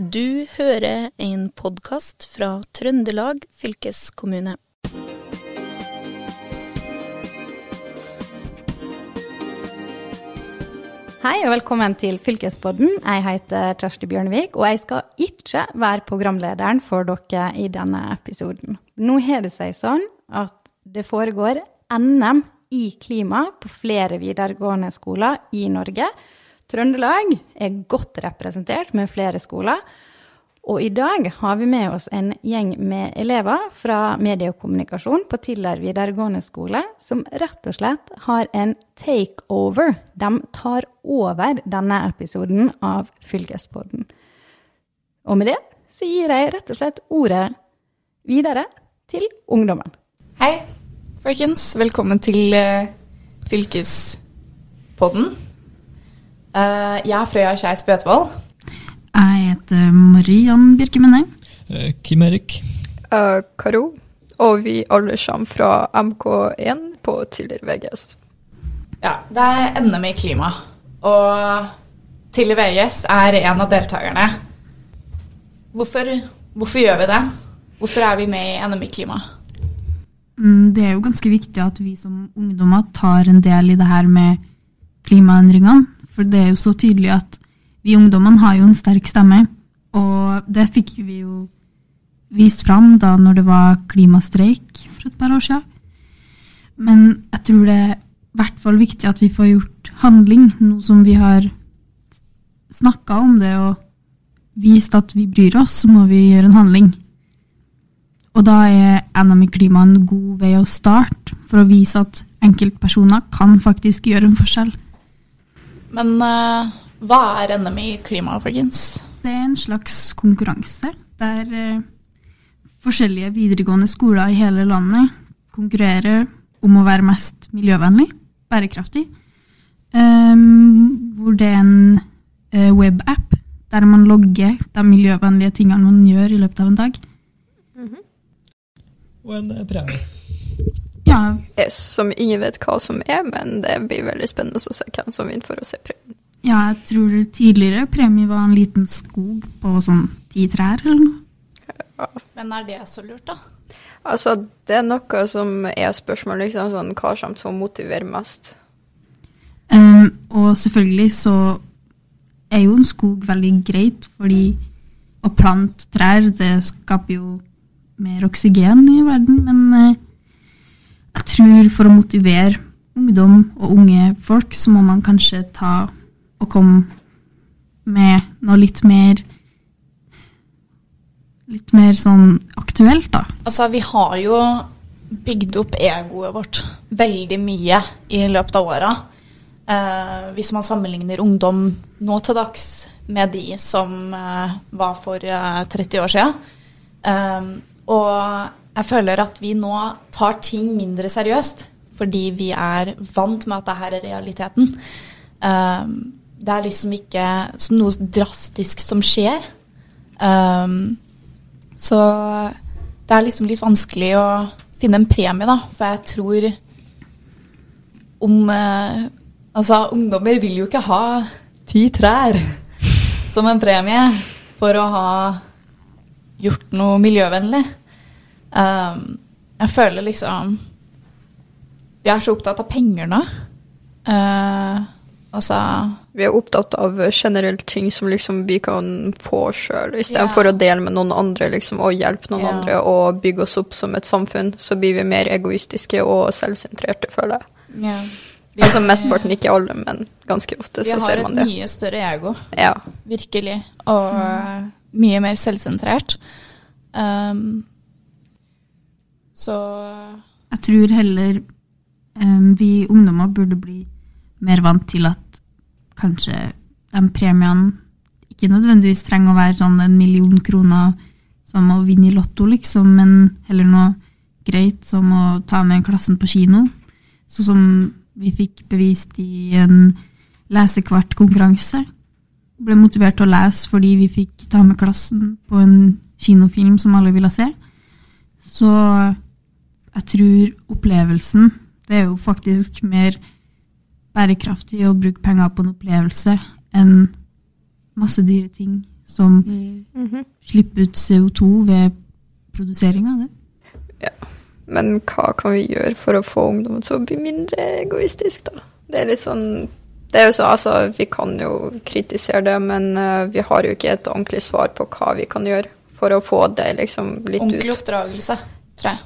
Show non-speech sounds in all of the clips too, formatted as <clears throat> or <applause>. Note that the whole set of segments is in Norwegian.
Du hører en podkast fra Trøndelag fylkeskommune. Hei og velkommen til Fylkespodden. Jeg heter Kjersti Bjørnevik, og jeg skal ikke være programlederen for dere i denne episoden. Nå har det seg sånn at det foregår NM i klima på flere videregående skoler i Norge. Trøndelag er godt representert med flere skoler. Og i dag har vi med oss en gjeng med elever fra medie og kommunikasjon på Tiller videregående skole, som rett og slett har en takeover. De tar over denne episoden av Fylkespodden. Og med det så gir jeg rett og slett ordet videre til ungdommen. Hei, folkens. Velkommen til uh, Fylkespodden. Uh, jeg er Frøya Skei Spøtvold. Jeg heter Mariann Birkemenne. Eh, Kim Erik. Uh, Karo. Og vi alle kommer fra MK1 på tidligere VGS. Ja, det er NM i klima. Og Tiller VGS er en av deltakerne. Hvorfor, hvorfor gjør vi det? Hvorfor er vi med i NM i klima? Mm, Det er jo ganske viktig at vi som ungdommer tar en del i det her med klimaendringene. For det er jo så tydelig at vi ungdommene har jo en sterk stemme. Og det fikk vi jo vist fram da når det var klimastreik for et par år siden. Men jeg tror det er i hvert fall viktig at vi får gjort handling, nå som vi har snakka om det og vist at vi bryr oss, så må vi gjøre en handling. Og da er NM i klima en god vei å starte, for å vise at enkeltpersoner kan faktisk gjøre en forskjell. Men uh, hva er NM i klima, folkens? Det er en slags konkurranse der uh, forskjellige videregående skoler i hele landet konkurrerer om å være mest miljøvennlig, bærekraftig. Um, hvor det er en uh, webapp der man logger de miljøvennlige tingene man gjør i løpet av en dag. Og en premie. Ja, Yes, som ingen vet hva som er, men det blir veldig spennende å se hvem som vinner for å se premien. ja, jeg tror tidligere premie var en liten skog på sånn ti trær eller noe. Ja. Men er det så lurt, da? Altså, det er noe som er spørsmål, liksom, sånn, hva som som motiverer mest. Um, og selvfølgelig så er jo en skog veldig greit, fordi å plante trær, det skaper jo mer oksygen i verden, men eh, jeg tror for å motivere ungdom og unge folk, så må man kanskje ta og komme med noe litt mer Litt mer sånn aktuelt, da. Altså, vi har jo bygd opp egoet vårt veldig mye i løpet av åra. Eh, hvis man sammenligner ungdom nå til dags med de som eh, var for eh, 30 år siden. Eh, og jeg føler at vi nå tar ting mindre seriøst fordi vi er vant med at det her er realiteten. Eh, det er liksom ikke noe drastisk som skjer. Eh, så det er liksom litt vanskelig å finne en premie, da. For jeg tror om eh, Altså, ungdommer vil jo ikke ha ti trær som en premie for å ha gjort noe miljøvennlig. Um, jeg føler liksom Vi er så opptatt av penger nå. Uh, altså Vi er opptatt av generelt ting som liksom vi kan få sjøl, istedenfor yeah. å dele med noen andre liksom, og hjelpe noen yeah. andre og bygge oss opp som et samfunn. Så blir vi mer egoistiske og selvsentrerte, føler jeg. Yeah. Vi, Altså Mesteparten, ikke alle, men ganske ofte så ser man det. Vi har et mye større ego. Ja. Virkelig. Og mm. mye mer selvsentrert. Um, så Jeg tror heller um, vi ungdommer burde bli mer vant til at kanskje de premiene ikke nødvendigvis trenger å være sånn en million kroner som å vinne i Lotto, liksom, men heller noe greit som å ta med klassen på kino. Sånn som vi fikk bevist i en lesekvartkonkurranse. Ble motivert til å lese fordi vi fikk ta med klassen på en kinofilm som alle ville se. Så jeg tror opplevelsen Det er jo faktisk mer bærekraftig å bruke penger på en opplevelse enn masse dyre ting som Mm. Mhm. slipper ut CO2 ved produsering av det. Ja. Men hva kan vi gjøre for å få ungdommen til å bli mindre egoistisk, da? Det er litt sånn det er jo så, altså, Vi kan jo kritisere det, men uh, vi har jo ikke et ordentlig svar på hva vi kan gjøre for å få det liksom litt Ordentlig ut. oppdragelse, tror jeg.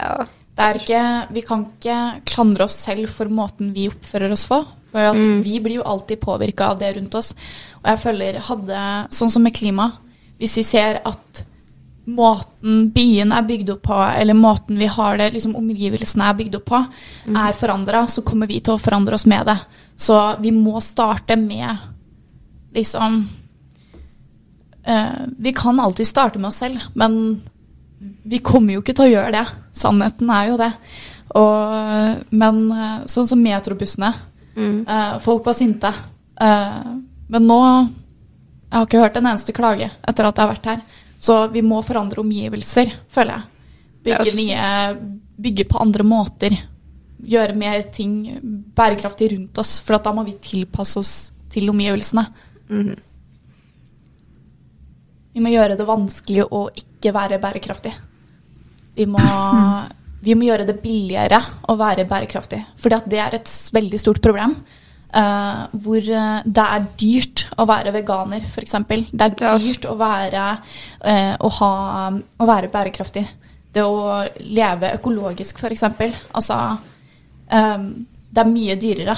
Ja. Det er ikke, vi kan ikke klandre oss selv for måten vi oppfører oss på. For at Mm. vi blir jo alltid påvirka av det rundt oss. Og jeg føler hadde, sånn som med klima, hvis vi ser at måten byen er bygd opp på, eller måten vi har det, liksom omgivelsene er bygd opp på, er forandra, så kommer vi til å forandre oss med det. Så vi må starte med liksom eh, Vi kan alltid starte med oss selv, men vi kommer jo ikke til å gjøre det. Sannheten er jo det. Og, men eh, sånn som metrobussene. Mm. Eh, folk var sinte. Eh, men nå Jeg har ikke hørt en eneste klage etter at jeg har vært her. Så vi må forandre omgivelser, føler jeg. Bygge, nye, bygge på andre måter. Gjøre mer ting bærekraftig rundt oss. For at da må vi tilpasse oss til omgivelsene. Mhm. Vi må gjøre det vanskelig å ikke være bærekraftig. Vi må, <clears throat> vi må gjøre det billigere å være bærekraftig. For det er et veldig stort problem. Uh, hvor eh, det er dyrt å være veganer, f.eks. Det er dyrt å være, uh, å, ha, å være bærekraftig. Det å leve økologisk, f.eks. Altså um, Det er mye dyrere.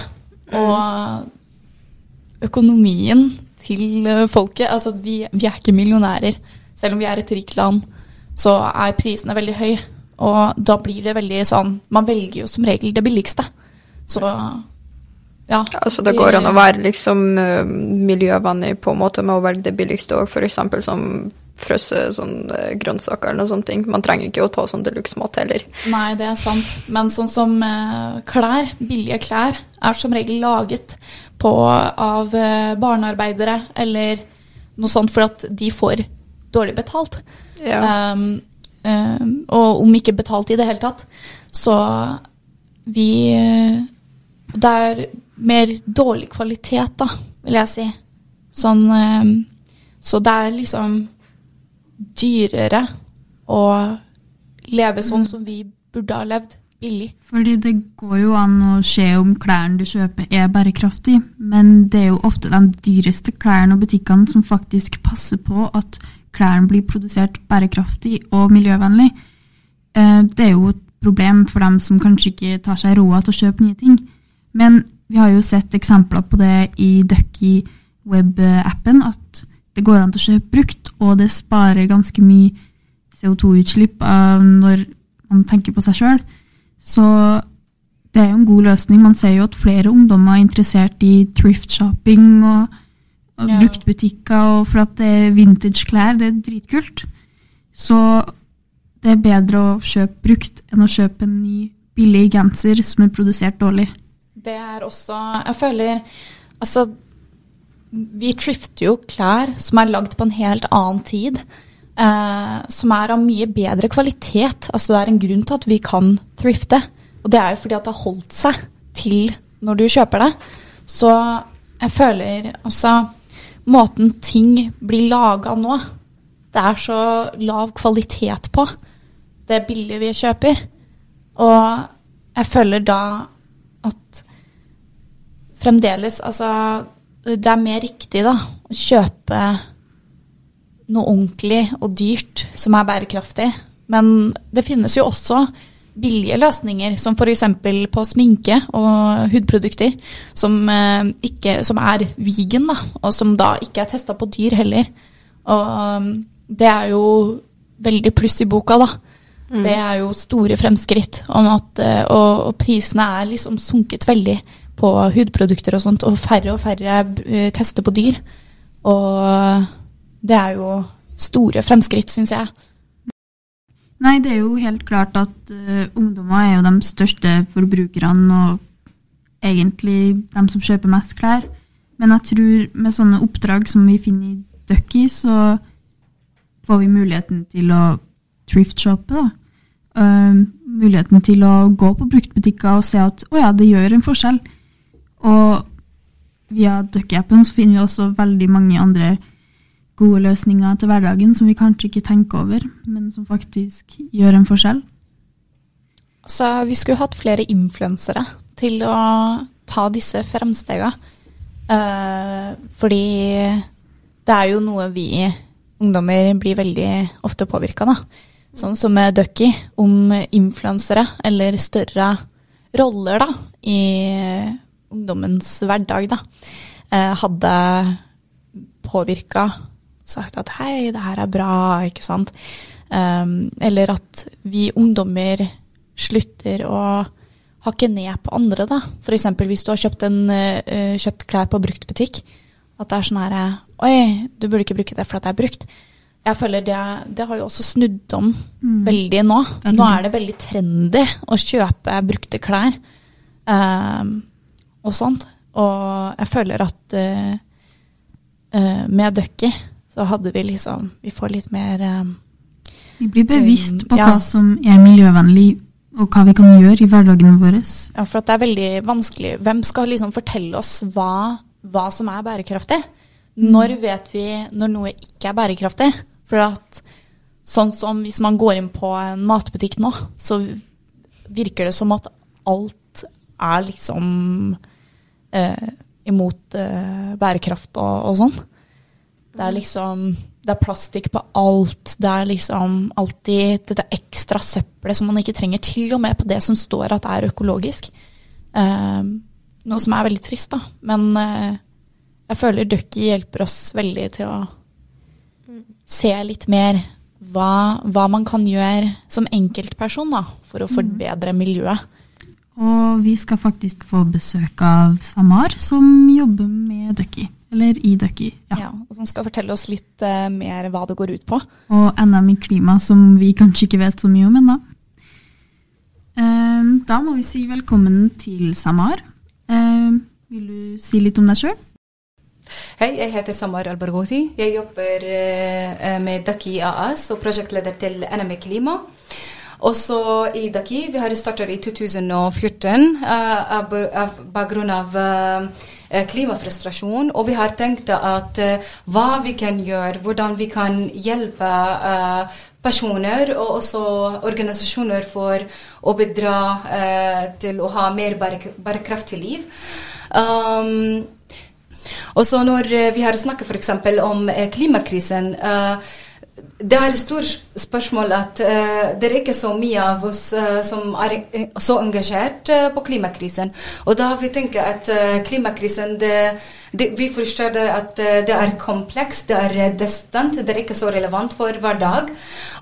Og økonomien til eh, folket. Altså, vi, vi er ikke millionærer. Selv om vi er et rikt land, så er prisene veldig høye. Og da blir det veldig sånn Man velger jo som regel det billigste. Så ja. Altså, det går an å være liksom eh, miljøvennlig på en måte med å velge det billigste òg, f.eks. som frøsse sånn eh, grønnsaker noe sånt. ting. Man trenger ikke å ta sånn deluxe-mat heller. Nei, det er sant. Men sånn som klær, billige klær, er som regel laget på, av eh, barnearbeidere eller noe sånt for at de får dårlig betalt. Ja. Um, um, og om ikke betalt i det hele tatt. Så vi Det er mer dårlig kvalitet, da, vil jeg si. Sånn um, Så det er liksom dyrere å leve sånn som vi burde ha levd. Billig. Fordi det går jo an å se om klærne du kjøper er bærekraftige, men det er jo ofte de dyreste klærne og butikkene som faktisk passer på at klærne blir produsert bærekraftig og miljøvennlig. Eh, Det er jo et problem for dem som kanskje ikke tar seg råd til å kjøpe nye ting. Men vi har jo sett eksempler på det i Ducky web-appen, at det går an til å kjøpe brukt, og det sparer ganske mye CO2-utslipp når man tenker på seg sjøl. Så det er jo en god løsning. Man ser jo at flere ungdommer er interessert i thrift-shopping og, og Ja. bruktbutikker, og for at det er vintage-klær. Det er dritkult. Så det er bedre å kjøpe brukt enn å kjøpe en ny billig genser som er produsert dårlig. Det er også Jeg føler Altså, vi trifter jo klær som er lagd på en helt annen tid. Eh, som er av mye bedre kvalitet. Altså, det er en grunn til at vi kan thrifte. Og det er jo fordi at det har holdt seg til når du kjøper det. Så jeg føler altså Måten ting blir laga nå, det er så lav kvalitet på det billige vi kjøper. Og jeg føler da at fremdeles Altså, det er mer riktig, da, å kjøpe noe ordentlig og dyrt som er bærekraftig. Men det finnes jo også billige løsninger, som f.eks. på sminke og hudprodukter, som, eh, ikke, som er vegan, da, og som da ikke er testa på dyr heller. Og um, det er jo veldig pluss i boka, da. Det er jo store fremskritt. Om at, eh, og, og prisene er liksom sunket veldig på hudprodukter og sånt, og færre og færre eh, tester på dyr. Og det er jo store fremskritt, syns jeg. Nei, det er jo helt klart at uh, ungdommer er jo de største forbrukerne og egentlig de som kjøper mest klær. Men jeg tror med sånne oppdrag som vi finner i Ducky, så får vi muligheten til å thrift-shoppe. da. Uh, muligheten til å gå på bruktbutikker og se at å ja, det gjør en forskjell. Og via Ducky-appen så finner vi også veldig mange andre gode løsninger til hverdagen som vi kanskje ikke tenker over, men som faktisk gjør en forskjell. Så vi skulle hatt flere influensere til å ta disse fremstegene. Eh, fordi det er jo noe vi ungdommer blir veldig ofte påvirka av. Sånn som med Ducky, om influensere eller større roller da, i ungdommens hverdag, da, eh, hadde påvirka sagt at hei, det her er bra, ikke sant. Um, eller at vi ungdommer slutter å hakke ned på andre, da. F.eks. hvis du har kjøpt, en, uh, kjøpt klær på brukt butikk. At det er sånn her Oi, du burde ikke bruke det for at det er brukt. Jeg føler det, det har jo også snudd om mm. veldig nå. Veldig. Nå er det veldig trendy å kjøpe brukte klær um, og sånt. Og jeg føler at uh, uh, med Ducky så hadde vi liksom Vi får litt mer um, Vi blir bevisst på ja. hva som er miljøvennlig, og hva vi kan gjøre i hverdagen vår. Ja, for det er veldig vanskelig. Hvem skal liksom fortelle oss hva, hva som er bærekraftig? Mm. Når vet vi når noe ikke er bærekraftig? For at sånn som hvis man går inn på en matbutikk nå, så virker det som at alt er liksom eh, imot eh, bærekraft og, og sånn. Det er liksom Det er plastikk på alt. Det er liksom alltid dette ekstra søppelet som man ikke trenger, til og med på det som står at det er økologisk. Eh, noe som er veldig trist, da. Men eh, jeg føler Ducky hjelper oss veldig til å se litt mer hva, hva man kan gjøre som enkeltperson da, for å mm. forbedre miljøet. Og vi skal faktisk få besøk av Samar, som jobber med Ducky. Eller i Ducky. Ja. ja. og Som skal fortelle oss litt uh, mer hva det går ut på. Og NM i klima, som vi kanskje ikke vet så mye om ennå. Uh, da må vi si velkommen til Samar. Uh, vil du si litt om deg sjøl? Hei, jeg heter Samar Albarghouti. Jeg jobber uh, med Ducky AS og prosjektleder til NM i klima. Også i Daki. Vi har startet i 2014 uh, av, av bakgrunn av uh, klimafrustrasjon. Og vi har tenkt at uh, hva vi kan gjøre, hvordan vi kan hjelpe uh, personer og også organisasjoner for å bidra uh, til å ha mer bærekraftig liv. Um, og så når vi har snakket f.eks. om klimakrisen uh, det er et stort spørsmål at uh, det er ikke så mye av oss uh, som er så engasjert uh, på klimakrisen. Og da vi tenkt at klimakrisen det, det, Vi forstår at det er komplekst, det er distant, det er ikke så relevant for hver dag.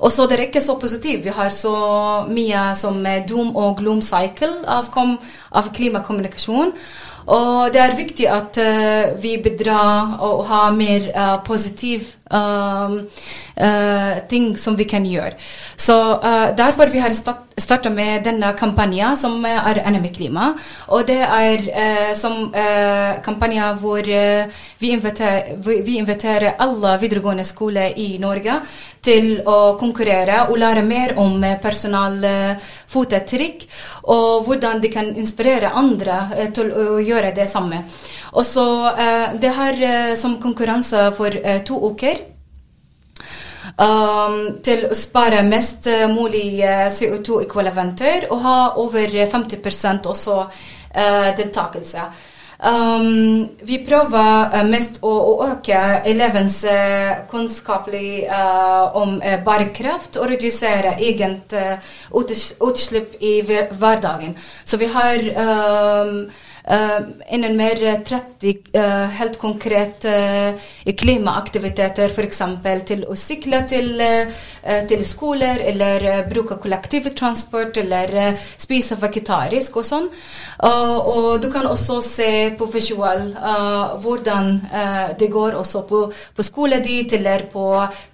Og så det er ikke så positivt. Vi har så mye som doom og gloom cycle av, av klimakommunikasjon. Og det er viktig at vi bidrar og har mer positiv um, uh, ting som vi kan gjøre. Så uh, derfor vi har starta med denne kampanjen som er NM klima. Og det er eh, som kampanje hvor vi inviterer, vi, inviterer, alle videregående skoler i Norge til å konkurrere og lære mer om personalfotavtrykk, og hvordan de kan inspirere andre til å gjøre det samme. Og så Det her som konkurranse for to uker. Um, til å spare mest uh, mulig uh, CO2-ekvivalenter og ha over 50 også uh, deltakelse. Um, vi prøver mest å, å øke elevens kunnskapelig uh, om bærekraft og redusere egent utslipp i hverdagen. Så vi har um, innen mer 30 uh, helt konkret uh, klimaaktiviteter, f.eks. til å sykle til, til skoler, eller bruke kollektivtransport, eller spise vegetarisk og sånn. og du kan også se på visual hvordan det går også på, på skolen ditt, eller på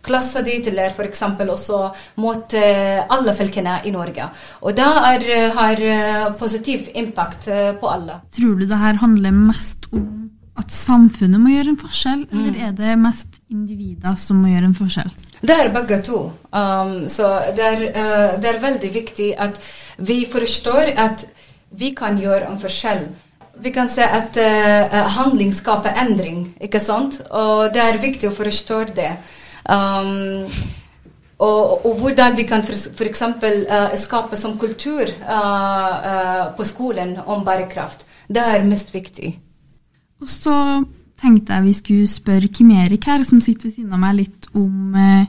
klassen ditt, eller f.eks. også mot alle fylkene i Norge. Og det har positiv impact på alle. Tror du det her handler mest om at samfunnet må gjøre en forskjell, mm. eller er det mest individer som må gjøre en forskjell? Det er begge to. Um, så det er, uh, det er, veldig viktig at vi forstår at vi kan gjøre en forskjell vi kan se at uh, handling skaper endring, ikke sant? Og det er viktig å forstå det. Um, og, og, hvordan vi kan f.eks. Uh, skape som kultur uh, uh, på skolen om bærekraft. Det er mest viktig. Og så tenkte jeg vi skulle spørre Kim Erik her, som sitter ved siden av meg, litt om eh,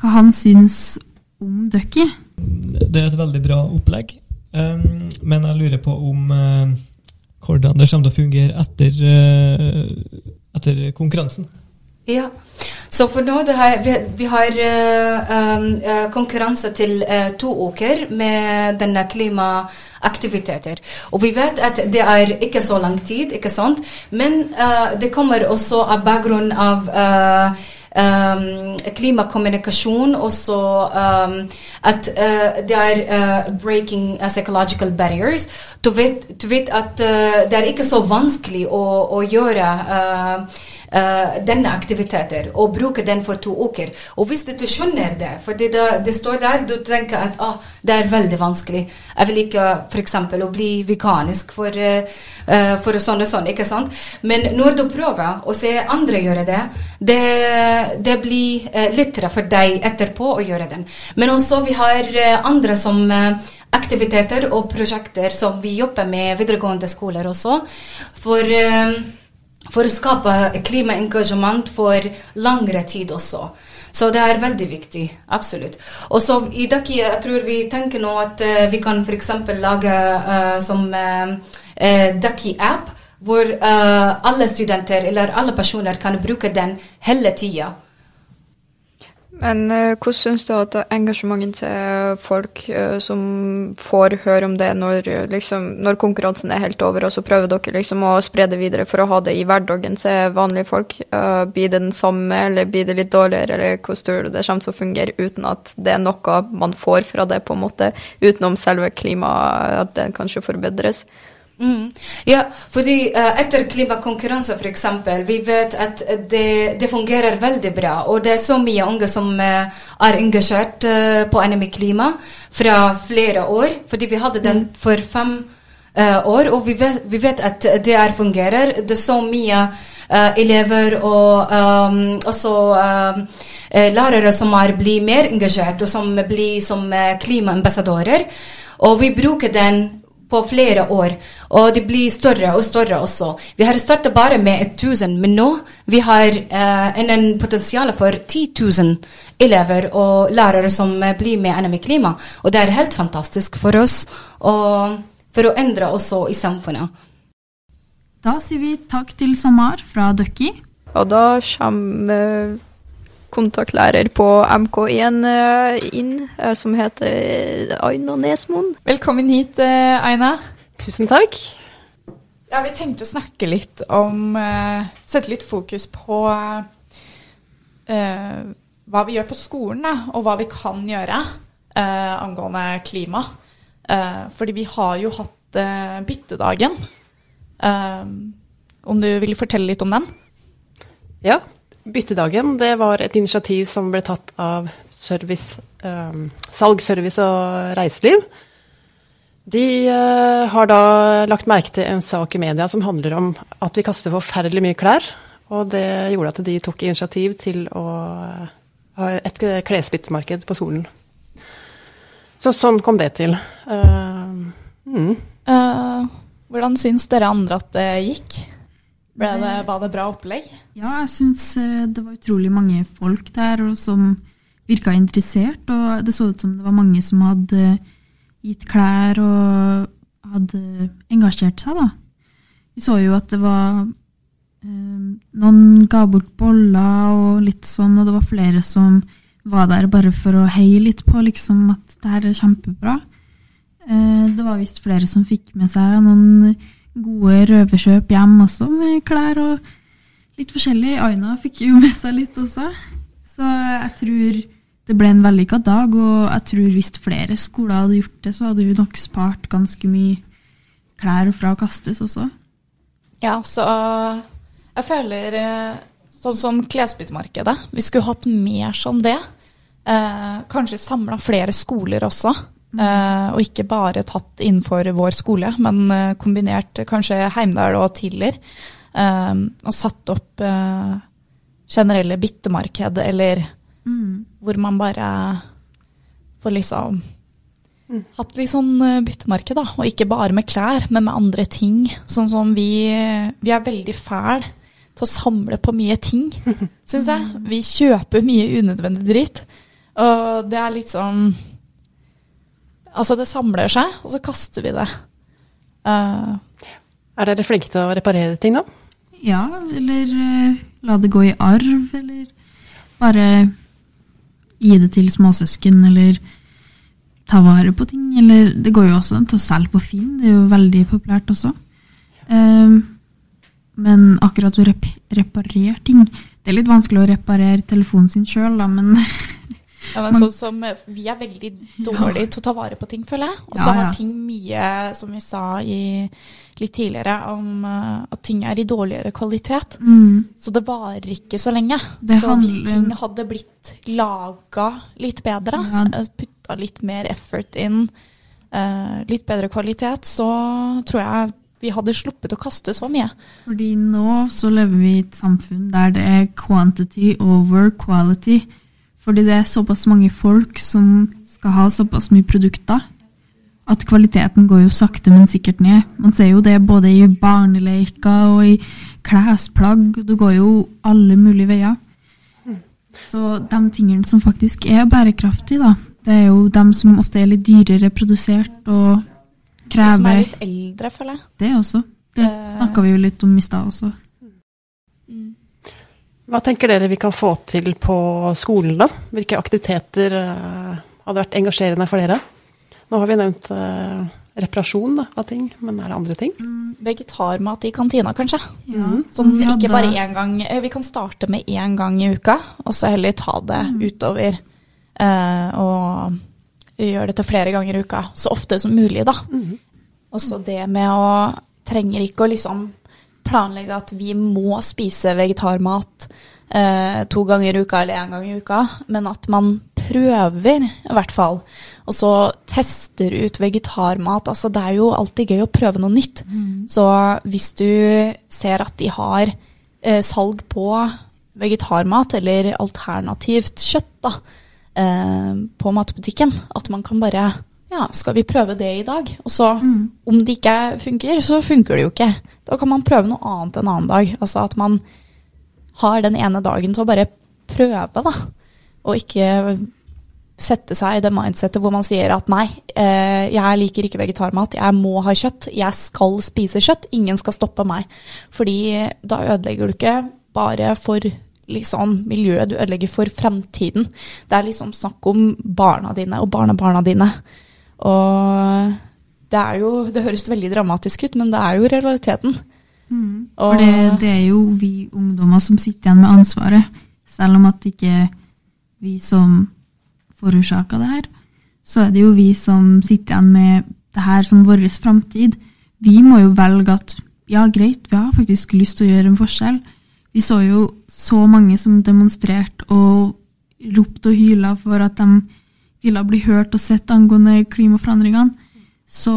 hva han syns om Ducky. Det er et veldig bra opplegg, um, men jeg lurer på om uh, hvordan det kommer til å fungere etter, uh, etter konkurransen. Ja, så for nå har, vi, vi, har uh, um, konkurranse til uh, to uker med denne klimaaktiviteter. Og vi vet at det er ikke så lang tid, ikke sant? Men uh, det kommer også av bakgrunn av um, klimakommunikasjon, også um, at uh, det er uh, breaking uh, psychological barriers. Du vet, du vet at det er ikke så vanskelig å, å gjøre denne aktiviteter og bruke den for to uker. Og hvis du skjønner det, for det, det, står der, du tenker at ah, det er veldig vanskelig. Jeg vil ikke f.eks. å bli veganisk for, for sånn og sånn, ikke sant? Men når du prøver å se andre gjøre det, det det blir lettere for deg etterpå å gjøre den. Men også vi har andre som aktiviteter og prosjekter som vi jobber med videregående skoler også. For, for å skape klimaengasjement for langere tid også. Så det er veldig viktig. Absolutt. Og så i dag jeg tror vi tenker nå at uh, vi kan f.eks. lage uh, som uh, Ducky-app hvor alle studenter eller alle personer kan bruke den hele tida. Men uh, hvordan syns du at engasjementet til folk uh, som får høre om det når, liksom, når, konkurransen er helt over, og så prøver dere liksom å spre det videre for å ha det i hverdagen til vanlige folk? Blir det den samme, eller blir det litt dårligere, eller hvordan tror du det kommer til å fungere uten at det er noe man får fra det, på en måte, utenom selve klimaet, at det kanskje forbedres? Mm. Ja, fordi uh, etter klimakonkurranser f.eks., vi vet at det, det, fungerer veldig bra. Og det er så mye unge som uh, er engasjert uh, på NMI Klima fra flere år. Fordi vi hadde den mm. for fem år, og vi vet, vi vet, at det er fungerer. Det er så mye elever og um, også lærere som er blir mer engasjert, og som blir som klimaambassadører. Og vi bruker den på flere år, og de blir større og større også. Vi har startet bare med 1000, men nå vi har uh, en potensial for 10 000 elever og lærere som blir med NM i klima. Og det er helt fantastisk for oss og for å endre også i samfunnet. Da sier vi takk til Samar fra Døkki. Og da kommer kontaktlærer på MK1 eh, inn, eh, som heter Aina Nesmoen. Velkommen hit, eh, Aina. Tusen takk. Ja, Vi tenkte å snakke litt om Sette litt fokus på uh, hva vi gjør på skolen, da, og hva vi kan gjøre uh, angående klima. Uh, fordi vi har jo hatt byttedagen. om du vil fortelle litt om den? Ja. Byttedagen det var et initiativ som ble tatt av service, eh, salg, service og reiseliv. De eh, har da lagt merke til en sak i media som handler om at vi kaster forferdelig mye klær. Og det gjorde at de tok initiativ til å ha et klesbyttemarked på skolen. Så sånn kom det til. Uh, mm. uh, hvordan syns dere andre at det gikk? Det, var det bra opplegg? Ja, jeg syns eh, det var utrolig mange folk der som virka interessert. Og det så ut som det var mange som hadde gitt klær og hadde engasjert seg, da. Vi så jo at det var eh, Noen ga bort boller og litt sånn, og det var flere som var der bare for å heie litt på liksom at det her er kjempebra. Eh, det var visst flere som fikk med seg noen gode røverkjøp hjem også, med klær og litt forskjellig. Aina fikk jo med seg litt også. Så jeg tror det ble en vellykka dag, og jeg tror hvis flere skoler hadde gjort det, så hadde vi nok spart ganske mye klær fra å kastes også. Ja, så jeg føler eh, sånn som klesbyttemarkedet Vi skulle hatt mer som det. Eh, kanskje samla flere skoler også. Eh, og ikke bare tatt innenfor vår skole, men eh, kombinert kanskje Heimdal og Tiller. eh, og satt opp generelle byttemarked, eller Mm. hvor man bare får liksom hatt litt sånn byttemarked, da. Og ikke bare med klær, men med andre ting. Sånn som vi, vi er veldig fæl til å samle på mye ting, <laughs> syns jeg. Vi kjøper mye unødvendig dritt. Og det er litt sånn Altså, det samler seg, og så kaster vi det. Uh, Er dere flinke til å reparere ting, da? Ja, eller uh, la det gå i arv, eller bare gi det til småsøsken, eller ta vare på ting. Eller det går jo også til å selge på Finn, det er jo veldig populært også. Uh, men akkurat å rep reparere ting Det er litt vanskelig å reparere telefonen sin sjøl, da, men <laughs> Ja, men sånn som eh, Vi er veldig dårlige til å ta vare på ting, føler jeg. Og så Ja, ja. har ting mye, som vi sa i, litt tidligere, om eh, at ting er i dårligere kvalitet. mm, Så det varer ikke så lenge. Det så hvis ting hadde blitt laga litt bedre, Ja. eh, putta litt mer effort inn, litt bedre kvalitet, så tror jeg vi hadde sluppet å kaste så mye. Fordi nå så lever vi i et samfunn der det er quantity over quality. Fordi det er såpass mange folk som skal ha såpass mye produkter, at kvaliteten går jo sakte, men sikkert ned. Man ser jo det både i barneleker og i klesplagg. Det går jo alle mulige veier. Så de tingene som faktisk er bærekraftige, da, det er jo de som ofte er litt dyrere produsert og Vi som er litt eldre, føler jeg. det også. Det Eh. snakka vi jo litt om i stad også. Hva tenker dere vi kan få til på skolen, da? Hvilke aktiviteter eh, hadde vært engasjerende for dere? Nå har vi nevnt eh, reparasjon da, av ting, men er det andre ting? Vegetarmat i kantina, kanskje. Ja, Sånn vi ikke bare én gang. eh, Vi kan starte med én gang i uka, og så heller ta det utover. eh, og gjøre det til flere ganger i uka. Så ofte som mulig, da. Og så det med å Trenger ikke å liksom planlegge at vi må spise vegetarmat eh, to ganger i uka eller én gang i uka, men at man prøver, i hvert fall. Og så tester ut vegetarmat. Altså, det er jo alltid gøy å prøve noe nytt. Så hvis du ser at de har eh, salg på vegetarmat eller alternativt kjøtt da, eh, på matbutikken, at man kan bare ja, skal vi prøve det i dag? Og så, om det ikke funker, så funker det jo ikke. Da kan man prøve noe annet en annen dag. Altså at man har den ene dagen til å bare prøve, da. Og ikke sette seg i det mindsettet hvor man sier at nei, eh, jeg liker ikke vegetarmat, jeg må ha kjøtt, jeg skal spise kjøtt, ingen skal stoppe meg. Fordi da ødelegger du ikke bare for liksom, miljøet, du ødelegger for fremtiden. Det er liksom snakk om barna dine og barnebarna dine. Og det er jo, det høres veldig dramatisk ut, men det er jo realiteten. For det, det er jo vi ungdommer som sitter igjen med ansvaret, selv om at det ikke er vi som forårsaka det her. Så er det jo vi som sitter igjen med det her som vår framtid. Vi må jo velge at ja, greit, vi har faktisk lyst til å gjøre en forskjell. Vi så jo så mange som demonstrerte og ropte og hyla for at de ville bli hørt og sett angående klimaforandringene. Så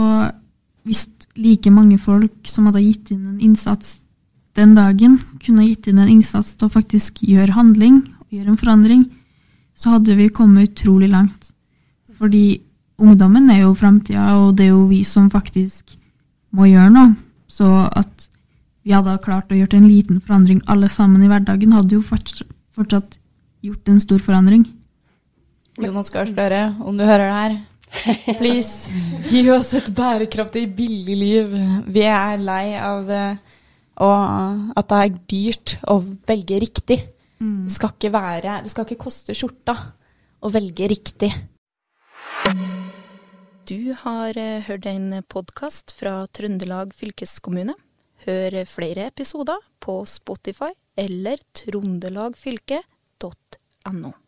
hvis like mange folk som hadde gitt inn en innsats den dagen, kunne gitt inn en innsats til å faktisk gjøre handling gjøre en forandring, så hadde vi kommet utrolig langt. Fordi ungdommen er jo framtida, og det er jo vi som faktisk må gjøre noe. Så at vi hadde klart å gjøre en liten forandring alle sammen i hverdagen, hadde jo fortsatt, gjort en stor forandring. Jonas Gahr Støre, om du hører det her, please, gi oss et bærekraftig, billig liv. Vi er lei av eh, at det er dyrt å velge riktig. Det skal ikke være Det skal ikke koste skjorta å velge riktig. Du har eh, hørt en podkast fra Trøndelag fylkeskommune. Hør flere episoder på Spotify eller trondelagfylket.no.